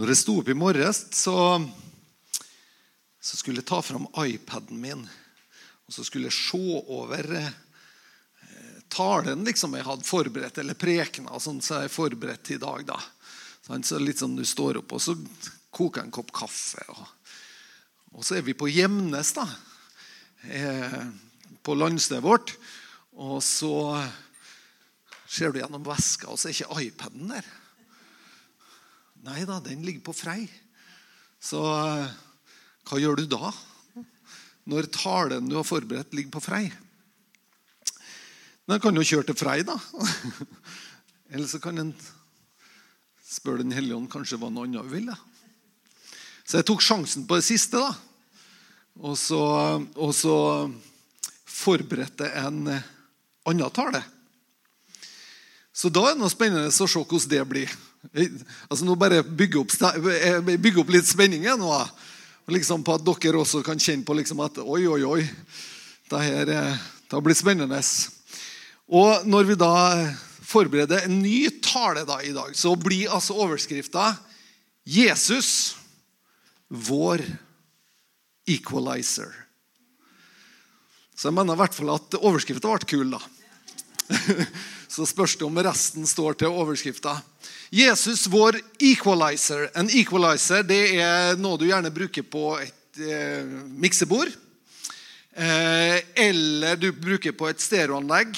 Når jeg sto opp i morges, så, så skulle jeg ta fram iPaden min. Og så skulle jeg se over eh, talen liksom jeg hadde forberedt, eller prekena sånn som jeg forberedte i dag. da. Så litt sånn Du står opp, og så koker jeg en kopp kaffe. Og, og så er vi på Gjemnes, da. Eh, på landstedet vårt. Og så ser du gjennom veska, og så er ikke iPaden der. Nei da, den ligger på Frei. Så eh, hva gjør du da? Når talen du har forberedt, ligger på Frei? Den kan jo kjøre til Frei, da. Eller så kan en spørre Den hellige ånd kanskje hva noe annet vil. Så jeg tok sjansen på det siste, da. Og så, og så forberedte en annen tale. Så da er det noe spennende å se hvordan det blir. Altså Nå bare bygge opp, bygge opp litt spenning nå. Liksom på at dere også kan kjenne på liksom at oi, oi, oi. Det her eh, det har blitt spennende. Og når vi da forbereder en ny tale da i dag, så blir altså overskrifta 'Jesus, vår equalizer'. Så jeg mener i hvert fall at overskrifta ble kul, da. Så spørs det om resten står til overskrifta. Jesus, vår equalizer. En equalizer det er noe du gjerne bruker på et eh, miksebord. Eh, eller du bruker på et stereoanlegg.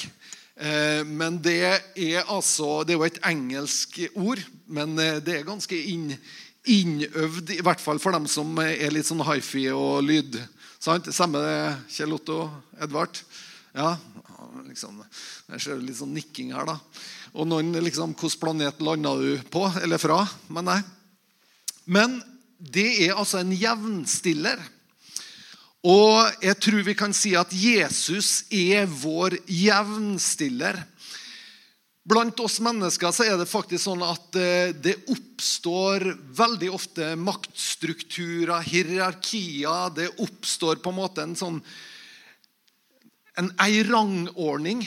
Eh, men det er altså Det er jo et engelsk ord, men eh, det er ganske inn, innøvd, i hvert fall for dem som er litt sånn hifi og lyd. Sant? Samme Kjell Otto? Edvard? Ja, liksom, Jeg ser litt sånn nikking her, da. Og noen liksom Hvilken planet landa du på? Eller fra? Men nei. Men det er altså en jevnstiller. Og jeg tror vi kan si at Jesus er vår jevnstiller. Blant oss mennesker så er det faktisk sånn at eh, det oppstår veldig ofte maktstrukturer, hierarkier. Det oppstår på en måte en sånn en ei rangordning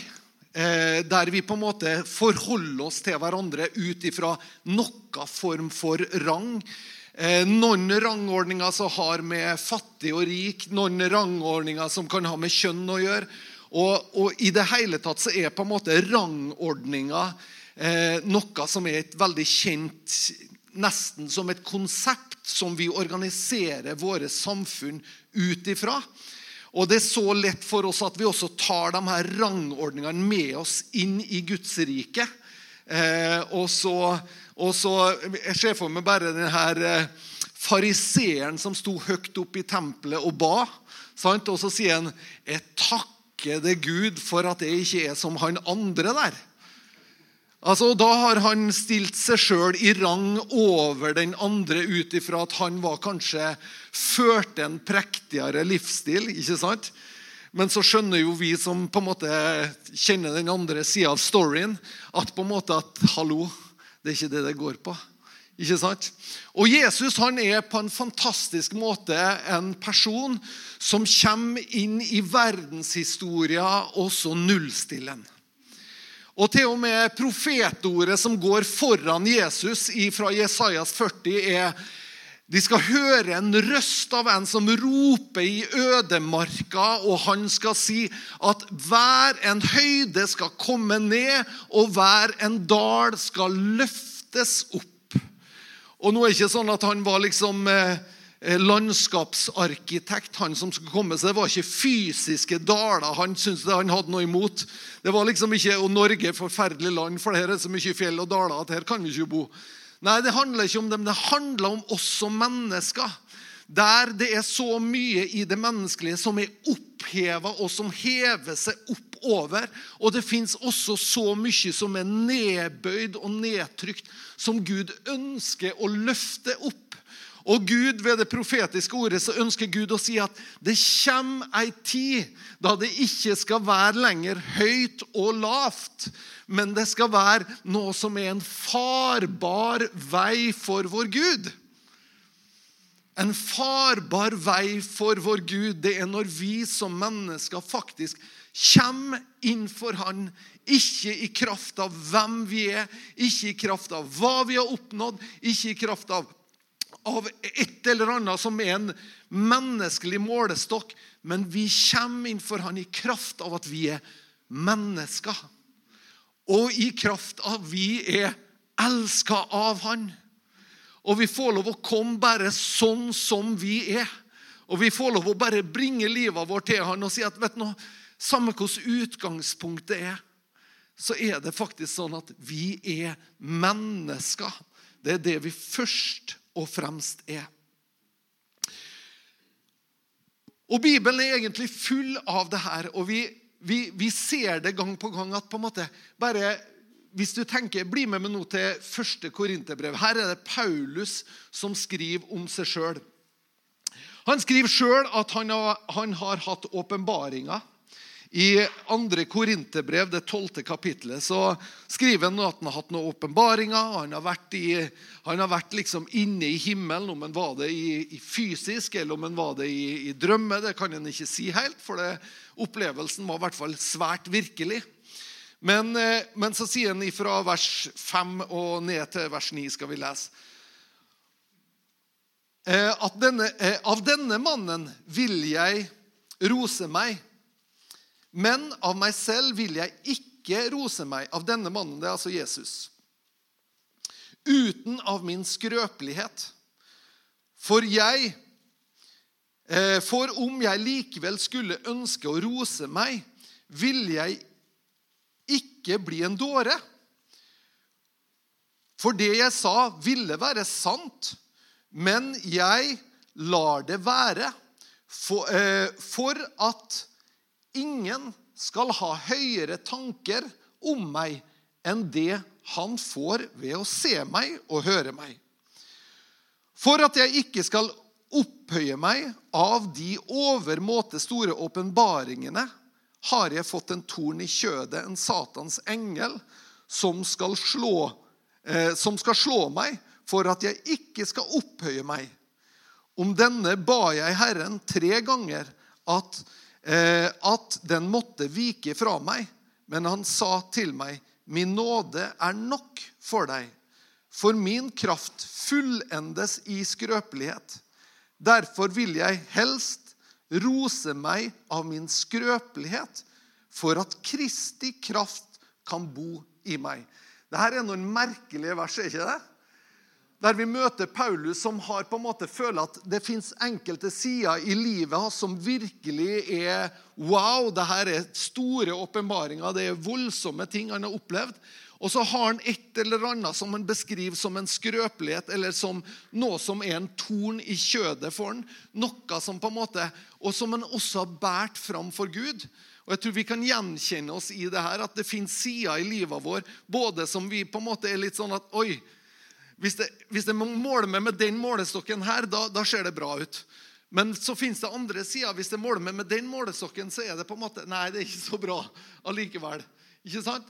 Eh, der vi på en måte forholder oss til hverandre ut ifra noe form for rang. Eh, noen rangordninger som har med fattig og rik, noen rangordninger som kan ha med kjønn å gjøre. Og, og i det hele tatt så er på en måte rangordninga eh, noe som er et veldig kjent Nesten som et konsept som vi organiserer våre samfunn ut ifra. Og det er så lett for oss at vi også tar de her rangordningene med oss inn i Guds rike. Eh, og, så, og så Jeg ser for meg bare den her eh, fariseeren som sto høyt oppe i tempelet og ba. Sant? Og så sier han 'Jeg takker det Gud for at jeg ikke er som han andre der'. Altså, Da har han stilt seg sjøl i rang over den andre ut ifra at han var kanskje førte en prektigere livsstil. ikke sant? Men så skjønner jo vi som på en måte kjenner den andre sida av storyen, at på en måte at hallo, det er ikke det det går på. Ikke sant? Og Jesus han er på en fantastisk måte en person som kommer inn i verdenshistoria og så nullstiller den. Og til og med profetordet som går foran Jesus fra Jesajas 40, er de skal høre en røst av en som roper i ødemarka, og han skal si at hver en høyde skal komme ned, og hver en dal skal løftes opp. Og nå er det ikke sånn at han var liksom eh, landskapsarkitekt, han som skulle komme. Så det var ikke fysiske daler han syntes han hadde noe imot. Det var liksom ikke og Norge er forferdelig land, for her er så mye fjell og daler at her kan vi ikke bo. Nei, det handler ikke om dem. Det handler om oss som mennesker. Der det er så mye i det menneskelige som er oppheva, og som hever seg opp over. Og det fins også så mye som er nedbøyd og nedtrykt, som Gud ønsker å løfte opp. Og Gud, ved det profetiske ordet så ønsker Gud å si at det kommer ei tid da det ikke skal være lenger høyt og lavt, men det skal være noe som er en farbar vei for vår Gud. En farbar vei for vår Gud, det er når vi som mennesker faktisk kommer innfor Han. Ikke i kraft av hvem vi er, ikke i kraft av hva vi har oppnådd, ikke i kraft av av et eller annet som er en menneskelig målestokk, men vi kommer inn for han i kraft av at vi er mennesker. Og i kraft av at vi er elska av han. Og vi får lov å komme bare sånn som vi er. Og vi får lov å bare bringe livet vårt til han og si at vet du noe, samme hvordan utgangspunktet er, så er det faktisk sånn at vi er mennesker. Det er det vi først og fremst er. Og Bibelen er egentlig full av det her. og vi, vi, vi ser det gang på gang at på en måte bare hvis du tenker, Bli med meg nå til første korinterbrev. Her er det Paulus som skriver om seg sjøl. Han skriver sjøl at han har, han har hatt åpenbaringer. I 2. Korinterbrev, det tolvte kapittelet, så skriver han at han har hatt noen åpenbaringer. Han har vært, i, han har vært liksom inne i himmelen, om han var det i, i fysisk eller om han var det i, i drømme. Det kan han ikke si helt, for det, opplevelsen var i hvert fall svært virkelig. Men, eh, men, så sier han fra vers 5 og ned til vers 9, skal vi lese. Eh, at denne, eh, av denne mannen vil jeg rose meg, men av meg selv vil jeg ikke rose meg. Av denne mannen, det er altså Jesus. Uten av min skrøpelighet. For jeg For om jeg likevel skulle ønske å rose meg, ville jeg ikke bli en dåre. For det jeg sa, ville være sant, men jeg lar det være for, eh, for at ingen skal ha høyere tanker om meg enn det han får ved å se meg og høre meg. For at jeg ikke skal opphøye meg av de overmåte store åpenbaringene har jeg fått en torn i kjødet, en Satans engel, som skal slå, eh, som skal slå meg for at jeg ikke skal opphøye meg. Om denne ba jeg Herren tre ganger at, at den måtte vike fra meg. Men han sa til meg, min nåde er nok for deg, for min kraft fullendes i skrøpelighet. Derfor vil jeg helst rose meg av min skrøpelighet, for at Kristi kraft kan bo i meg. Dette er noen merkelige vers, er ikke det? Der vi møter Paulus som har på en måte føler at det fins enkelte sider i livet hans som virkelig er Wow, dette er store åpenbaringer, det er voldsomme ting han har opplevd. Og så har han et eller annet som han beskriver som en skrøpelighet, eller som noe som er en torn i kjødet for han. Noe som på en måte, Og som han også har båret fram for Gud. Og jeg tror Vi kan gjenkjenne oss i det her, at det fins sider i livet vår både som vi på en måte er litt sånn at Oi, hvis det, hvis det måler med med den målestokken her, da, da ser det bra ut. Men så fins det andre sider. Hvis det måler med med den målestokken, så er det på en måte, nei, det er ikke så bra allikevel. Ikke sant?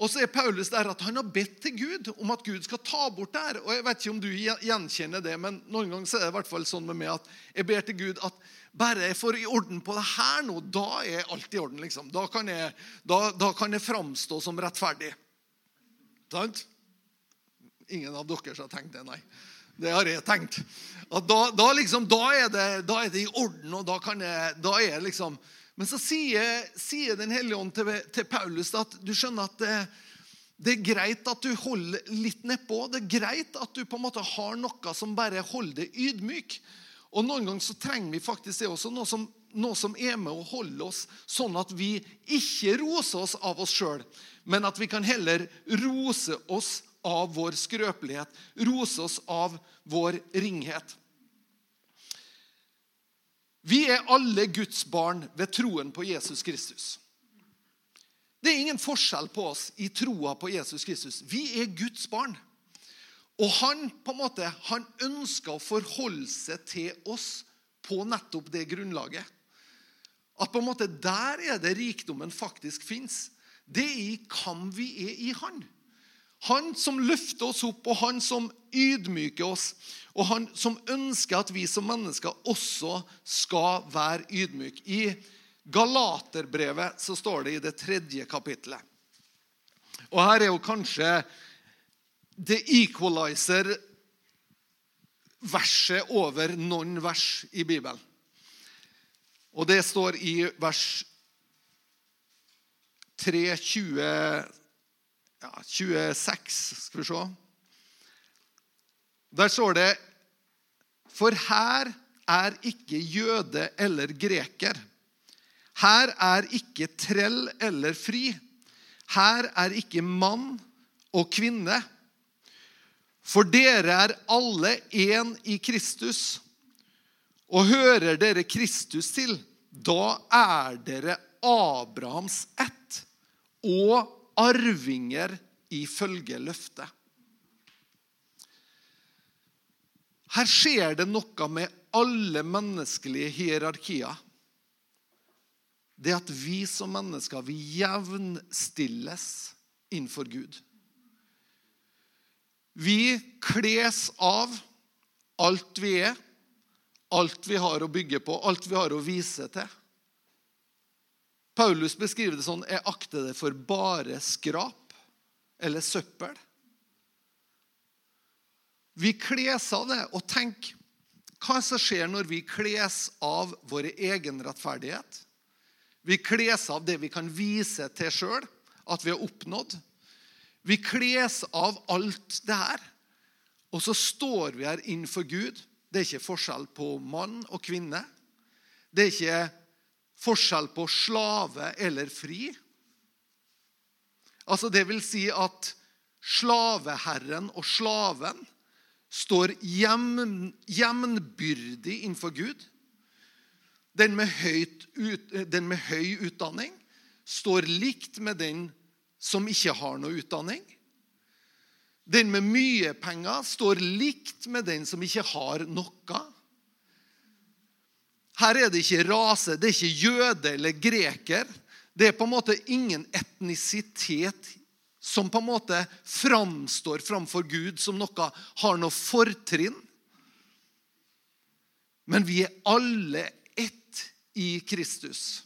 Og så er Paulus der at han har bedt til Gud om at Gud skal ta bort det her. Og Jeg vet ikke om du gjenkjenner det, men noen ganger er det i hvert fall sånn med meg at jeg ber til Gud at bare jeg får i orden på det her nå, da er alt i orden. liksom. Da kan jeg, da, da kan jeg framstå som rettferdig. Sant? Ingen av dere har tenkt det, nei. Det har jeg tenkt. Da, da, liksom, da, er det, da, er det, i orden, og da, kan jeg, da er jeg liksom men så sier, sier Den hellige ånd til, til, Paulus at du skjønner at det, det, er greit at du holder litt nedpå. Det er greit at du på en måte har noe som bare holder deg ydmyk. Og Noen ganger så trenger vi faktisk det også, noe som, noe som er med å holde oss sånn at vi ikke roser oss av oss sjøl, men at vi kan heller rose oss av vår skrøpelighet, rose oss av vår ringhet. Vi er alle Guds barn ved troen på Jesus Kristus. Det er ingen forskjell på oss i troa på Jesus Kristus. Vi er Guds barn. Og han på en måte, han ønsker å forholde seg til oss på nettopp det grunnlaget. At på en måte der er det rikdommen faktisk fins. Det er i hvem vi er i Han. Han som løfter oss opp, og han som ydmyker oss. Og han som ønsker at vi som mennesker også skal være ydmyke. I Galaterbrevet så står det i det tredje kapittelet. Og her er jo kanskje the equalizer verset over noen vers i Bibelen. Og det står i vers 3, 20, ja, 26, skal vi se. Der står det For her er ikke jøde eller greker. Her er ikke trell eller fri. Her er ikke mann og kvinne. For dere er alle én i Kristus. Og hører dere Kristus til, da er dere Abrahams ett og arvinger ifølge løftet. Her skjer det noe med alle menneskelige hierarkier. Det at vi som mennesker vi jevnstilles innenfor Gud. Vi kles av alt vi er, alt vi har å bygge på, alt vi har å vise til. Paulus beskriver det sånn Jeg akter det for bare skrap eller søppel. Vi kles av det. Og tenk hva som skjer når vi kles av vår egen rettferdighet. Vi kles av det vi kan vise til sjøl at vi har oppnådd. Vi kles av alt det her. Og så står vi her innenfor Gud. Det er ikke forskjell på mann og kvinne. Det er ikke forskjell på slave eller fri. Altså Det vil si at slaveherren og slaven står jevnbyrdig innenfor Gud. Den med, høyt, den med høy utdanning står likt med den som ikke har noe utdanning. Den med mye penger står likt med den som ikke har noe. Her er det ikke rase, det er ikke jøde eller greker. Det er på en måte ingen etnisitet som på en måte framstår framfor Gud som noe har noe fortrinn. Men vi er alle ett i Kristus.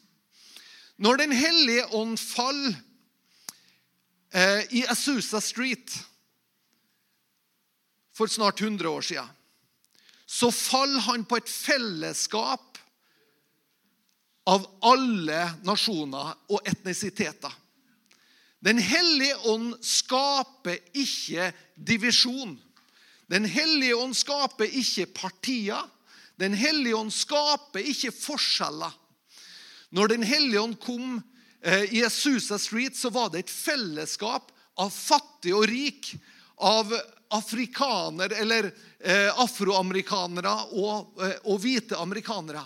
Når Den hellige ånd faller eh, i Asusa Street for snart 100 år siden, så faller han på et fellesskap av alle nasjoner og etnisiteter. Den hellige ånd skaper ikke divisjon. Den hellige ånd skaper ikke partier. Den hellige ånd skaper ikke forskjeller. Når Den hellige ånd kom eh, i Susa Street, så var det et fellesskap av fattig og rik. Av afrikaner eller eh, afroamerikanere og, eh, og hvite amerikanere.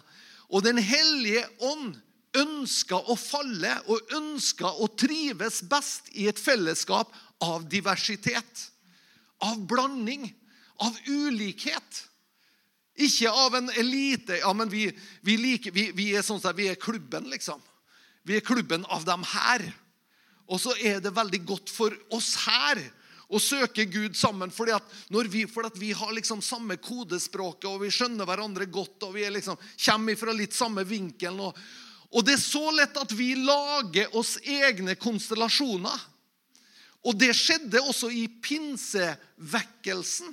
Og Den hellige ånd ønska å falle og ønska å trives best i et fellesskap av diversitet. Av blanding. Av ulikhet. Ikke av en elite. Ja, men vi, vi, liker, vi, vi er sånn at vi er klubben, liksom. Vi er klubben av dem her. Og så er det veldig godt for oss her og søke Gud sammen. fordi at vi, fordi at vi har liksom samme kodespråket, og vi skjønner hverandre godt, og vi liksom, kommer fra litt samme vinkel. Og, og det er så lett at vi lager oss egne konstellasjoner. Og det skjedde også i pinsevekkelsen.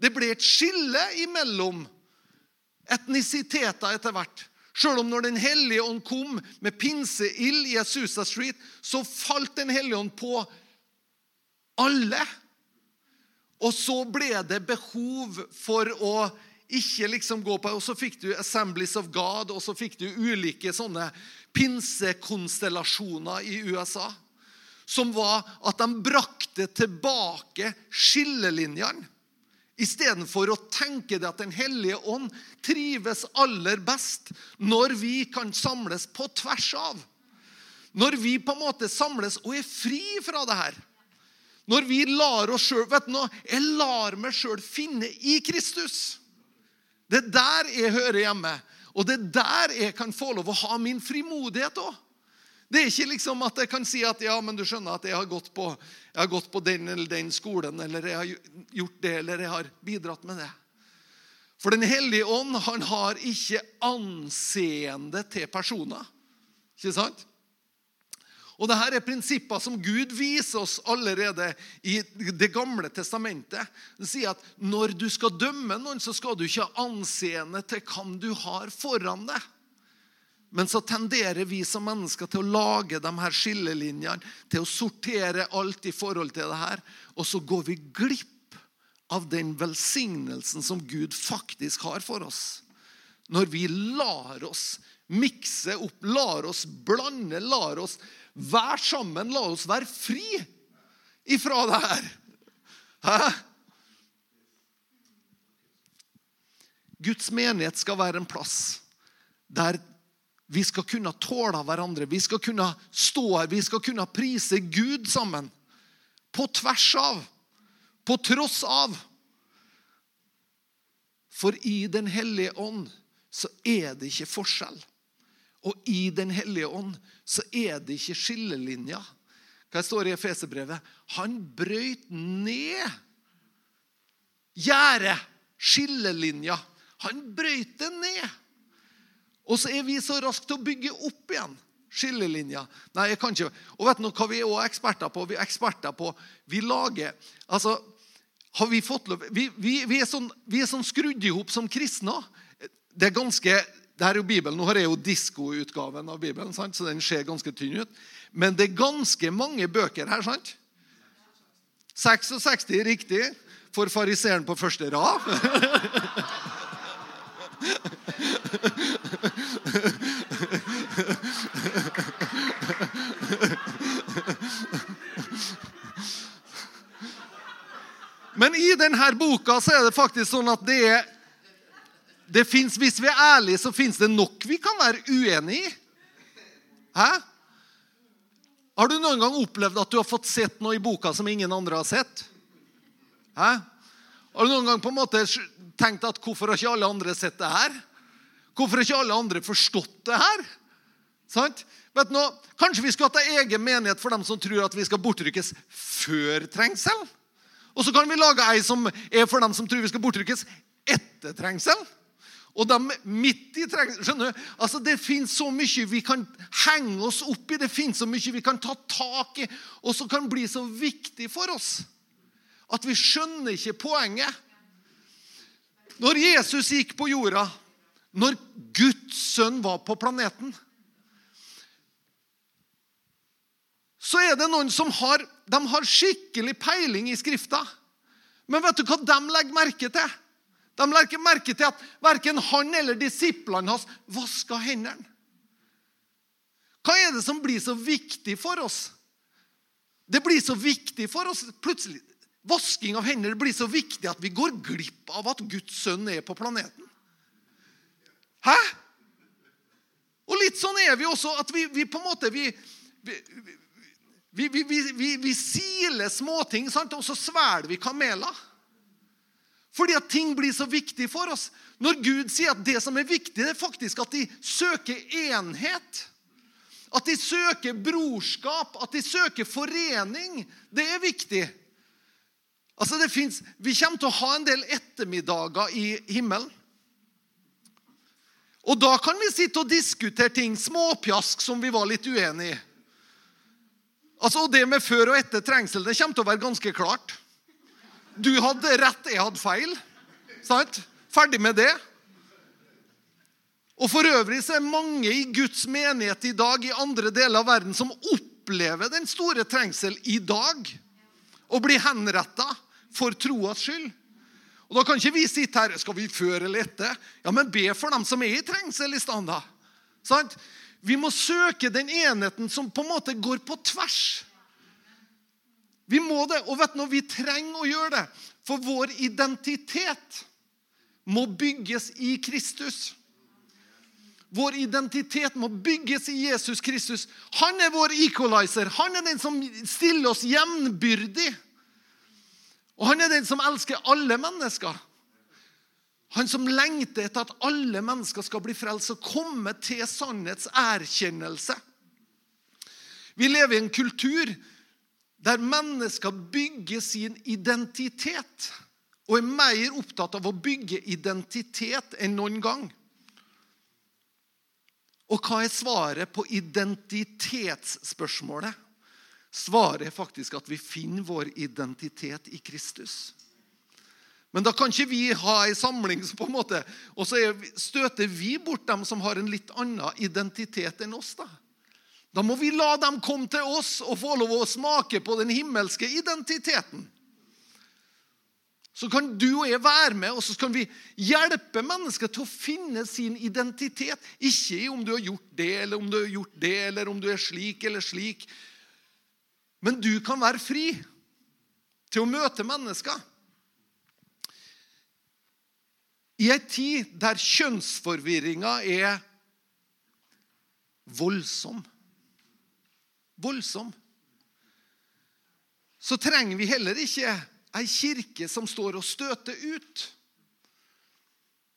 Det ble et skille imellom etnisiteter etter hvert. Sjøl om når Den hellige ånd kom med pinseild i Asusa Street, så falt Den hellige ånd på alle. Og så ble det behov for å ikke liksom gå på Og så fikk du Assemblies of God, og så fikk du ulike sånne pinsekonstellasjoner i USA. Som var at de brakte tilbake skillelinjene. Istedenfor å tenke det at Den hellige ånd trives aller best når vi kan samles på tvers av. Når vi på en måte samles og er fri fra det her. Når vi lar oss sjøl Vet du noe? Jeg lar meg sjøl finne i Kristus. Det er der jeg hører hjemme. Og det er der jeg kan få lov å ha min frimodighet òg. Det er ikke liksom at jeg kan si at ja, men du skjønner at jeg har gått på, har gått på den eller den skolen, eller jeg har gjort det, eller jeg har bidratt med det. For Den hellige ånd han har ikke anseende til personer. Ikke sant? Og dette er prinsipper som Gud viser oss allerede i Det gamle testamentet. Han sier at når du skal dømme noen, så skal du ikke ha anseende til hvem du har foran deg. Men så tenderer vi som mennesker til å lage de her skillelinjene, til å sortere alt i forhold til det her. Og så går vi glipp av den velsignelsen som Gud faktisk har for oss. Når vi lar oss mikse opp, lar oss blande, lar oss være sammen, la oss være fri ifra det her. Hæ? Guds menighet skal være en plass der vi skal kunne tåle hverandre. Vi skal kunne stå her, vi skal kunne prise Gud sammen. På tvers av. På tross av. For i Den hellige ånd så er det ikke forskjell. Og i Den hellige ånd så er det ikke skillelinjer. Hva står det i Efeserbrevet? Han brøyt ned gjerdet, skillelinja. Han brøyt det ned. Og så er vi så raske til å bygge opp igjen skillelinja. Nei, jeg kan ikke. Og vet du hva vi er også eksperter på? Vi er eksperter på Vi lager Altså, har vi fått lov Vi, vi, vi er sånn, vi er sånn skrudd i hop som kristne. Det er ganske det her er jo Bibelen. Nå har jeg jo diskoutgaven av Bibelen, sant? så den ser ganske tynn ut. Men det er ganske mange bøker her. sant? 66 riktig for fariseeren på første rad. Men i denne boka så er det faktisk sånn at det er det finnes, Hvis vi er ærlige, så fins det nok vi kan være uenig i. Hæ? Har du noen gang opplevd at du har fått sett noe i boka som ingen andre har sett? Hæ? Har du noen gang på en måte tenkt at hvorfor har ikke alle andre sett det her? Hvorfor har ikke alle andre forstått det her? Sant? Vet du nå, Kanskje vi skulle hatt ei egen menighet for dem som tror at vi skal bortrykkes før trengsel? Og så kan vi lage ei som er for dem som tror vi skal bortrykkes etter trengsel. Og de midt i skjønner du? Altså, Det fins så mye vi kan henge oss opp i, det fins så mye vi kan ta tak i, og som kan bli så viktig for oss at vi skjønner ikke poenget. Når Jesus gikk på jorda, når Guds sønn var på planeten, så er det noen som har, har skikkelig peiling i Skrifta. Men vet du hva de legger merke til? De legger merke til at verken han eller disiplene hans vaska hendene. Hva er det som blir så viktig for oss? Det blir så viktig for oss plutselig. Vasking av hender blir så viktig at vi går glipp av at Guds sønn er på planeten. Hæ? Og litt sånn er vi også at vi, vi på en måte vi, vi, vi siler småting, sant? og så svelger vi kameler. Fordi at ting blir så viktig for oss. Når Gud sier at det som er viktig, det er faktisk at de søker enhet. At de søker brorskap, at de søker forening. Det er viktig. Altså det finnes, Vi kommer til å ha en del ettermiddager i himmelen. Og da kan vi sitte og diskutere ting, småpjask som vi var litt uenige i. Altså, og Det med før og etter trengsel det kommer til å være ganske klart. Du hadde rett, jeg hadde feil. Sant? Ferdig med det. Og For øvrig så er mange i Guds menighet i dag i andre deler av verden som opplever den store trengsel i dag og blir henretta for troas skyld. Og Da kan ikke vi sitte her skal vi før eller etter. Ja, Men be for dem som er i trengsel i stedet. Sant? Vi må søke den enheten som på en måte går på tvers. Vi må det, og vet du, vi trenger å gjøre det. For vår identitet må bygges i Kristus. Vår identitet må bygges i Jesus Kristus. Han er vår equalizer. Han er den som stiller oss jevnbyrdig. Og han er den som elsker alle mennesker. Han som lengter etter at alle mennesker skal bli frelst og komme til sannhets erkjennelse. Vi lever i en kultur der mennesker bygger sin identitet og er mer opptatt av å bygge identitet enn noen gang. Og hva er svaret på identitetsspørsmålet? Svaret er faktisk at vi finner vår identitet i Kristus. Men da kan ikke vi ha ei samling på en måte, og så støter vi bort dem som har en litt annen identitet enn oss. Da Da må vi la dem komme til oss og få lov å smake på den himmelske identiteten. Så kan du og jeg være med, og så kan vi hjelpe mennesker til å finne sin identitet. Ikke i om du har gjort det, eller om du har gjort det, eller om du er slik eller slik. Men du kan være fri til å møte mennesker. I ei tid der kjønnsforvirringa er voldsom Voldsom. Så trenger vi heller ikke ei kirke som står og støter ut,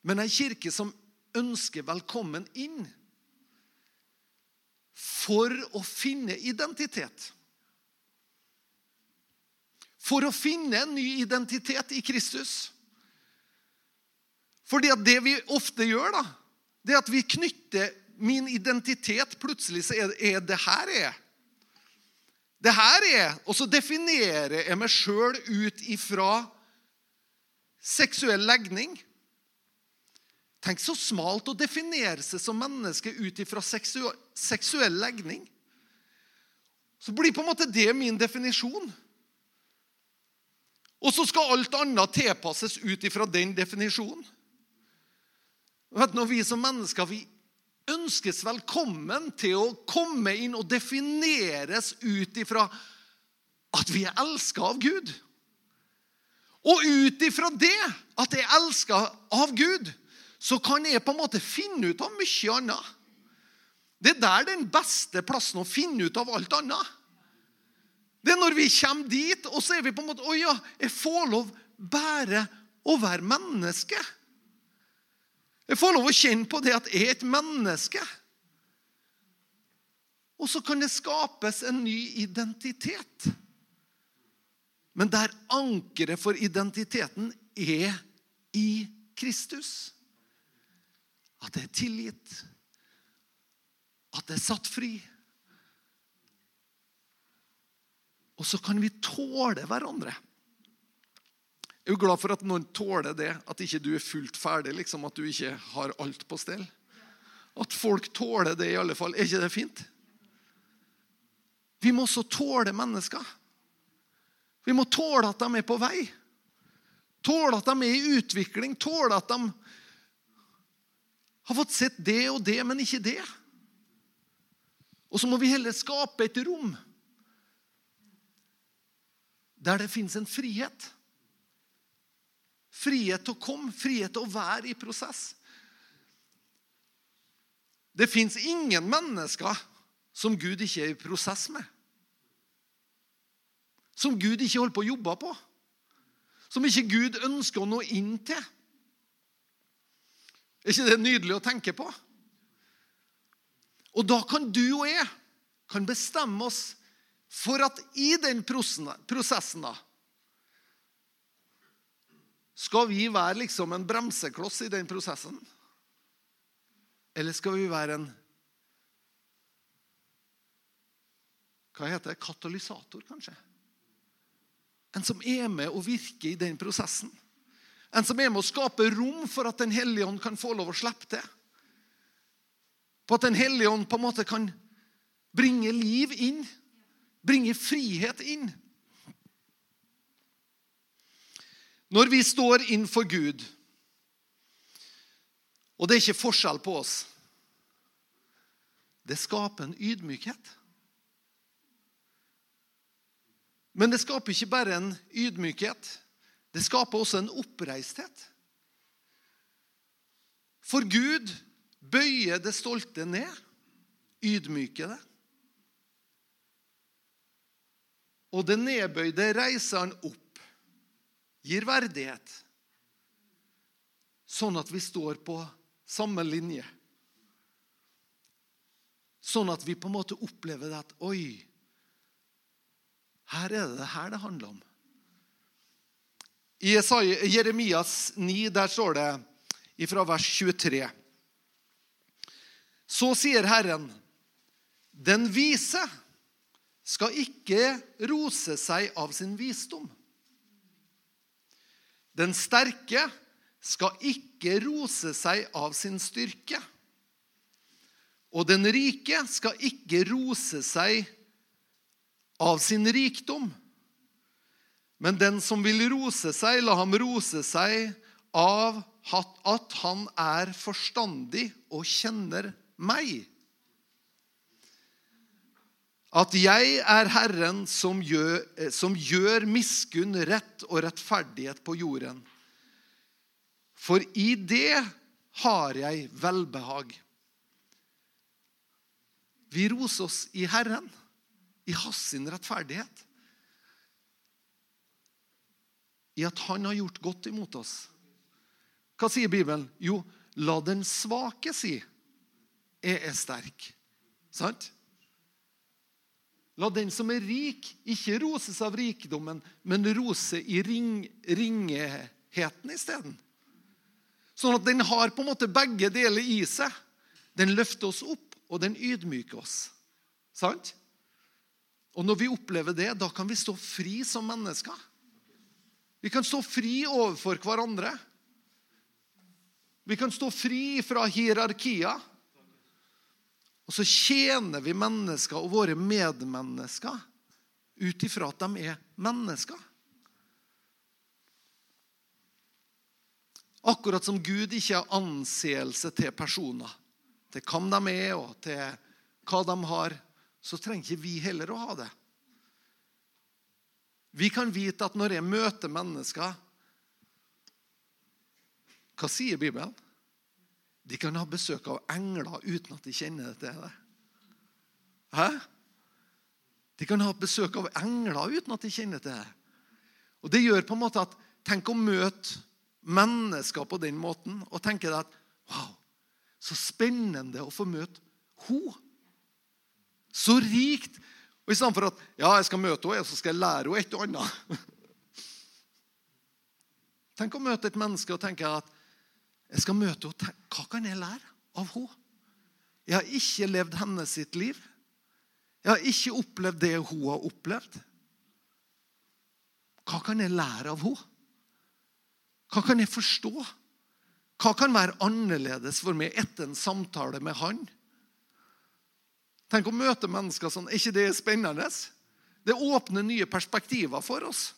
men ei kirke som ønsker velkommen inn for å finne identitet. For å finne en ny identitet i Kristus. Fordi at det vi ofte gjør, da, det er at vi knytter min identitet Plutselig så er det, her jeg er. Det her er Og så definerer jeg meg sjøl ut ifra seksuell legning. Tenk så smalt å definere seg som menneske ut ifra seksuell legning. Så blir på en måte det min definisjon. Og så skal alt annet tilpasses ut ifra den definisjonen. Vet, når vi som mennesker vi ønskes velkommen til å komme inn og defineres ut ifra at vi er elska av Gud. Og ut ifra det, at jeg er elska av Gud, så kan jeg på en måte finne ut av mye annet. Det er der den beste plassen å finne ut av alt annet. Det er når vi kommer dit, og så er vi på en måte Å ja, jeg får lov bare å være menneske. Jeg får lov å kjenne på det at jeg er et menneske. Og så kan det skapes en ny identitet. Men der ankeret for identiteten er i Kristus. At det er tilgitt. At det er satt fri. Og så kan vi tåle hverandre. Jeg er jo glad for at noen tåler det, at ikke du er fullt ferdig, liksom, at du ikke har alt på stell. At folk tåler det, i alle fall. Er ikke det fint? Vi må også tåle mennesker. Vi må tåle at de er på vei. Tåle at de er i utvikling. Tåle at de har fått sett det og det, men ikke det. Og så må vi heller skape et rom der det fins en frihet. Frihet til å komme, frihet til å være i prosess. Det fins ingen mennesker som Gud ikke er i prosess med. Som Gud ikke holder på å jobbe på. Som ikke Gud ønsker å nå inn til. Er ikke det nydelig å tenke på? Og da kan du og jeg kan bestemme oss for at i den prosessen da, skal vi være liksom en bremsekloss i den prosessen? Eller skal vi være en Hva heter det? Katalysator, kanskje? En som er med og virker i den prosessen. En som er med å skape rom for at Den hellige ånd kan få lov å slippe til. På at Den hellige ånd på en måte kan bringe liv inn. Bringe frihet inn. Når vi står innenfor Gud, og det er ikke forskjell på oss Det skaper en ydmykhet. Men det skaper ikke bare en ydmykhet. Det skaper også en oppreisthet. For Gud bøyer det stolte ned, ydmyker det. Og det nedbøyde reiser han opp gir verdighet, sånn at vi står på samme linje. Sånn at vi på en måte opplever det at Oi, her er det det her det handler om. I Jeremias 9 der står det fra vers 23 Så sier Herren, den vise skal ikke rose seg av sin visdom. Den sterke skal ikke rose seg av sin styrke. Og den rike skal ikke rose seg av sin rikdom. Men den som vil rose seg, la ham rose seg av at han er forstandig og kjenner meg. At jeg er Herren som gjør, som gjør miskunn, rett og rettferdighet på jorden. For i det har jeg velbehag. Vi roser oss i Herren, i hans rettferdighet i at han har gjort godt imot oss. Hva sier Bibelen? Jo, la den svake si jeg er sterk. Sant? La den som er rik, ikke roses av rikdommen, men rose i ring, ringeheten isteden. Sånn at den har på en måte begge deler i seg. Den løfter oss opp, og den ydmyker oss. Sant? Og når vi opplever det, da kan vi stå fri som mennesker. Vi kan stå fri overfor hverandre. Vi kan stå fri fra hierarkier. Og så tjener vi mennesker og våre medmennesker ut ifra at de er mennesker. Akkurat som Gud ikke har anseelse til personer, til hvem de er og til hva de har, så trenger ikke vi heller å ha det. Vi kan vite at når jeg møter mennesker Hva sier Bibelen? De kan ha besøk av engler uten at de kjenner det til det. Hæ? De kan ha besøk av engler uten at de kjenner til det. Og Det gjør på en måte at Tenk å møte mennesker på den måten og tenke deg at Wow, så spennende å få møte henne. Så rikt og I stedet for at ja, jeg skal møte henne, så skal jeg lære henne et og annet. Tenk å møte et menneske og tenke at jeg skal møte henne. Hva kan jeg lære av henne? Jeg har ikke levd hennes sitt liv. Jeg har ikke opplevd det hun har opplevd. Hva kan jeg lære av henne? Hva kan jeg forstå? Hva kan være annerledes for meg etter en samtale med han? Tenk å møte mennesker sånn. Er ikke det spennende? Det åpner nye perspektiver for oss.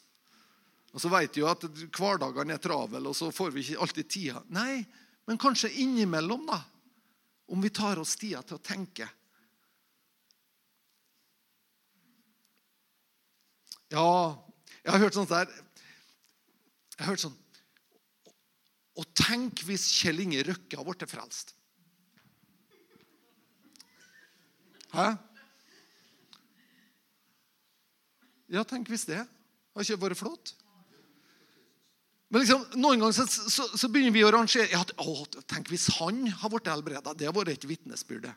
Og Så vet vi jo at hverdagene er travel, og så får vi ikke alltid tida. Nei, men kanskje innimellom, da. Om vi tar oss tida til å tenke. Ja, jeg har hørt sånt der Jeg har hørt sånn Og tenk hvis Kjell Inge Røkke har blitt frelst. Hæ? Ja, tenk hvis det. Har ikke vært flott? Men liksom, Noen ganger så, så, så, begynner vi å rangere ja, å, Tenk hvis han har blitt helbreda. Det har vært et vitnesbyrd.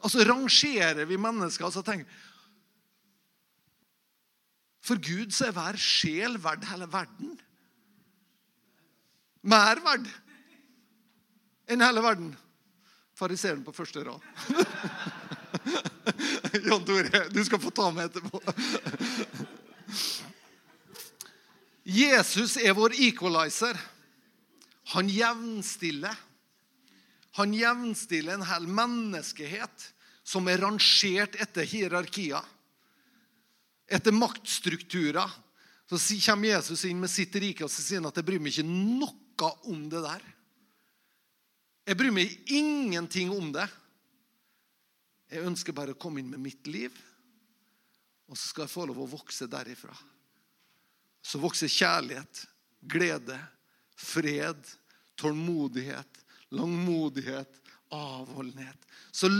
Altså rangerer vi mennesker Altså tenk, For Gud så er hver sjel verdt hele verden. Mer verd enn hele verden. Fariseeren på første rad. Jan Tore, du skal få ta med etterpå. Jesus er vår equalizer. Han jevnstiller. Han jevnstiller en hel menneskehet som er rangert etter hierarkier, etter maktstrukturer. Så kommer Jesus inn med sitt rike og sier at jeg bryr meg ikke noe om det der. Jeg bryr meg ingenting om det. Jeg ønsker bare å komme inn med mitt liv, og så skal jeg få lov å vokse derifra. Så vokser kjærlighet, glede, fred, tålmodighet, langmodighet, avholdenhet. Så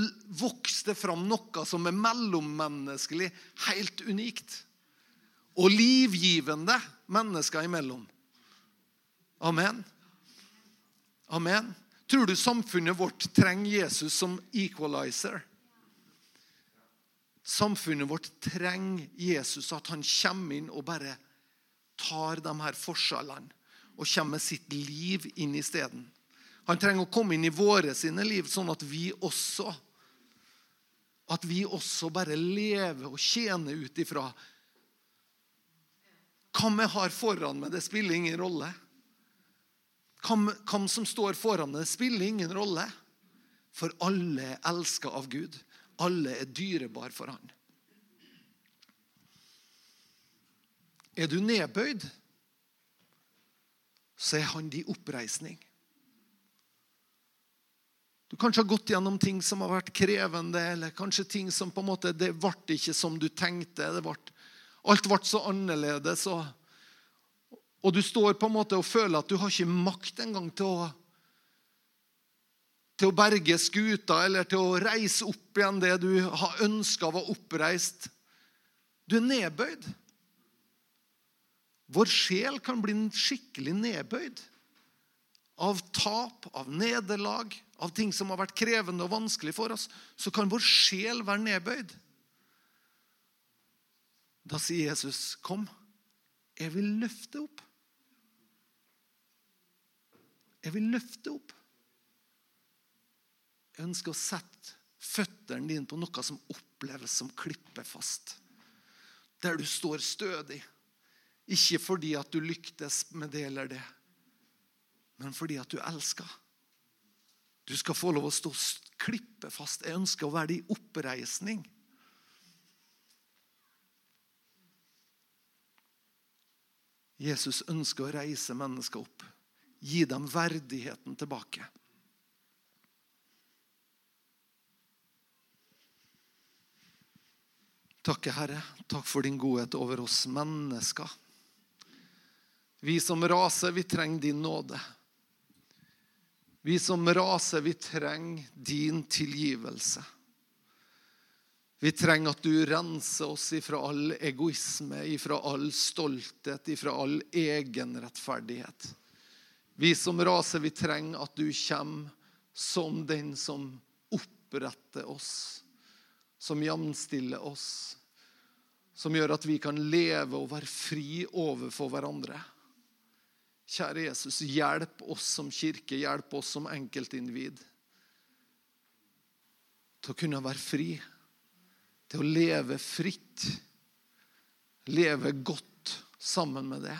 vokser det fram noe som er mellommenneskelig, helt unikt. Og livgivende mennesker imellom. Amen. Amen. Tror du samfunnet vårt trenger Jesus som equalizer? Samfunnet vårt trenger Jesus, at han kommer inn og bare tar de her forskjellene og kommer med sitt liv inn i stedet. Han trenger å komme inn i våre sine liv, sånn at vi også At vi også bare lever og tjener ut ifra Hvem jeg har foran meg, det spiller ingen rolle. Hvem, hvem som står foran meg, det spiller ingen rolle. For alle er elska av Gud. Alle er dyrebar for Han. Er du nedbøyd, så er han din oppreisning. Du kanskje har gått gjennom ting som har vært krevende, eller kanskje ting som på en måte, det ble ikke som du tenkte. Ble, alt ble så annerledes. Og, og, du står på en måte og føler at du har ikke makt engang til å til å berge skuta eller til å reise opp igjen det du har ønska var oppreist. Du er nedbøyd. Vår sjel kan bli skikkelig nedbøyd av tap, av nederlag, av ting som har vært krevende og vanskelig for oss. Så kan vår sjel være nedbøyd. Da sier Jesus, 'Kom, jeg vil løfte opp'. Jeg vil løfte opp. Jeg ønsker å sette føttene dine på noe som oppleves som klippefast. Der du står stødig. Ikke fordi at du lyktes med det eller det, men fordi at du elsker. Du skal få lov å stå klippefast. Jeg ønsker å være det i oppreisning. Jesus ønsker å reise mennesker opp. Gi dem verdigheten tilbake. Takke, Herre. Takk for din godhet over oss mennesker. Vi som raser, vi trenger din nåde. Vi som raser, vi trenger din tilgivelse. Vi trenger at du renser oss ifra all egoisme, ifra all stolthet, ifra all egenrettferdighet. Vi som raser, vi trenger at du kommer som den som oppretter oss som jamstiller oss, som gjør at vi kan leve og være fri overfor hverandre. Kjære Jesus, hjelp oss som kirke, hjelp oss som enkeltindivid til å kunne være fri, til å leve fritt, leve godt sammen med det.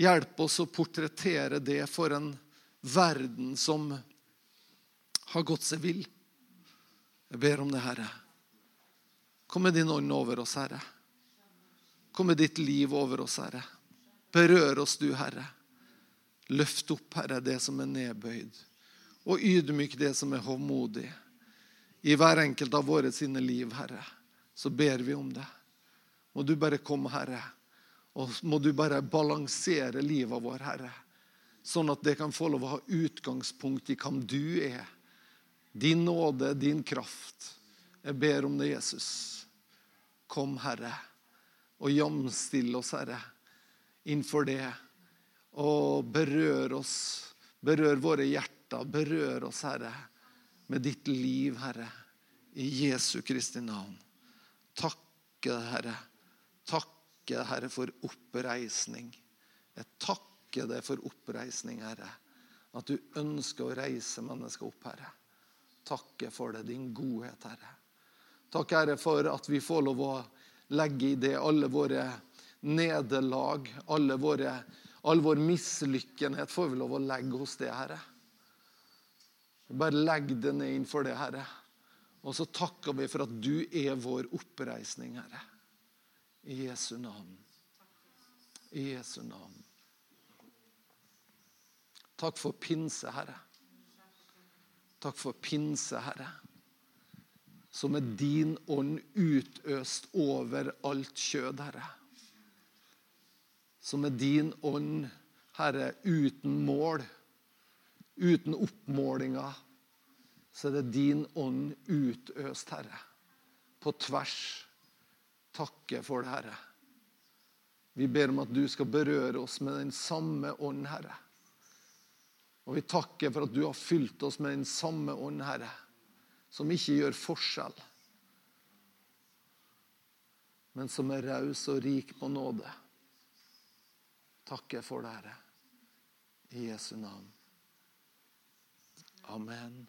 Hjelp oss å portrettere det for en verden som har gått seg vill. Jeg ber om det, Herre. Kom med din ånd over oss, Herre. Kom med ditt liv over oss, Herre. Berør oss, du, Herre. Løft opp, Herre, det som er nedbøyd, og ydmyk det som er hovmodig. I hver enkelt av våre sine liv, Herre, så ber vi om det. Må du bare komme, Herre, og må du bare balansere livet vårt, Herre, sånn at det kan få lov å ha utgangspunkt i hvem du er din nåde, din kraft. Jeg ber om det, Jesus. Kom, Herre, og jamstill oss, Herre, innenfor det. Og berør oss, berør våre hjerter, berør oss, Herre, med ditt liv, Herre, i Jesu Kristi navn. Takke, Herre. Takke, Herre, for oppreisning. Jeg takker deg for oppreisning, Herre. At du ønsker å reise mennesker opp, Herre takke for det, din godhet, Herre. Takk, Herre, for at vi får lov å legge i det alle våre nederlag, alle våre, all vår mislykkenhet får vi lov å legge hos det, Herre. Bare legg det ned innenfor det, Herre. Og så takker vi for at du er vår oppreisning, Herre. I Jesu navn. I Jesu navn. Takk for pinse, Herre. Takk for pinse, Herre. Som er din ånd utøst over alt kjød, Herre. Som med din ånd, Herre, uten mål, uten oppmålinger. Så er det din ånd utøst, Herre. På tvers. Takke for det, Herre. Vi ber om at du skal berøre oss med den samme ånd, Herre og vi takker for at du har fylt oss med den samme ånd, Herre, som ikke gjør forskjell, men som er raus og rik på nåde takker for dere. I Jesu navn. Amen.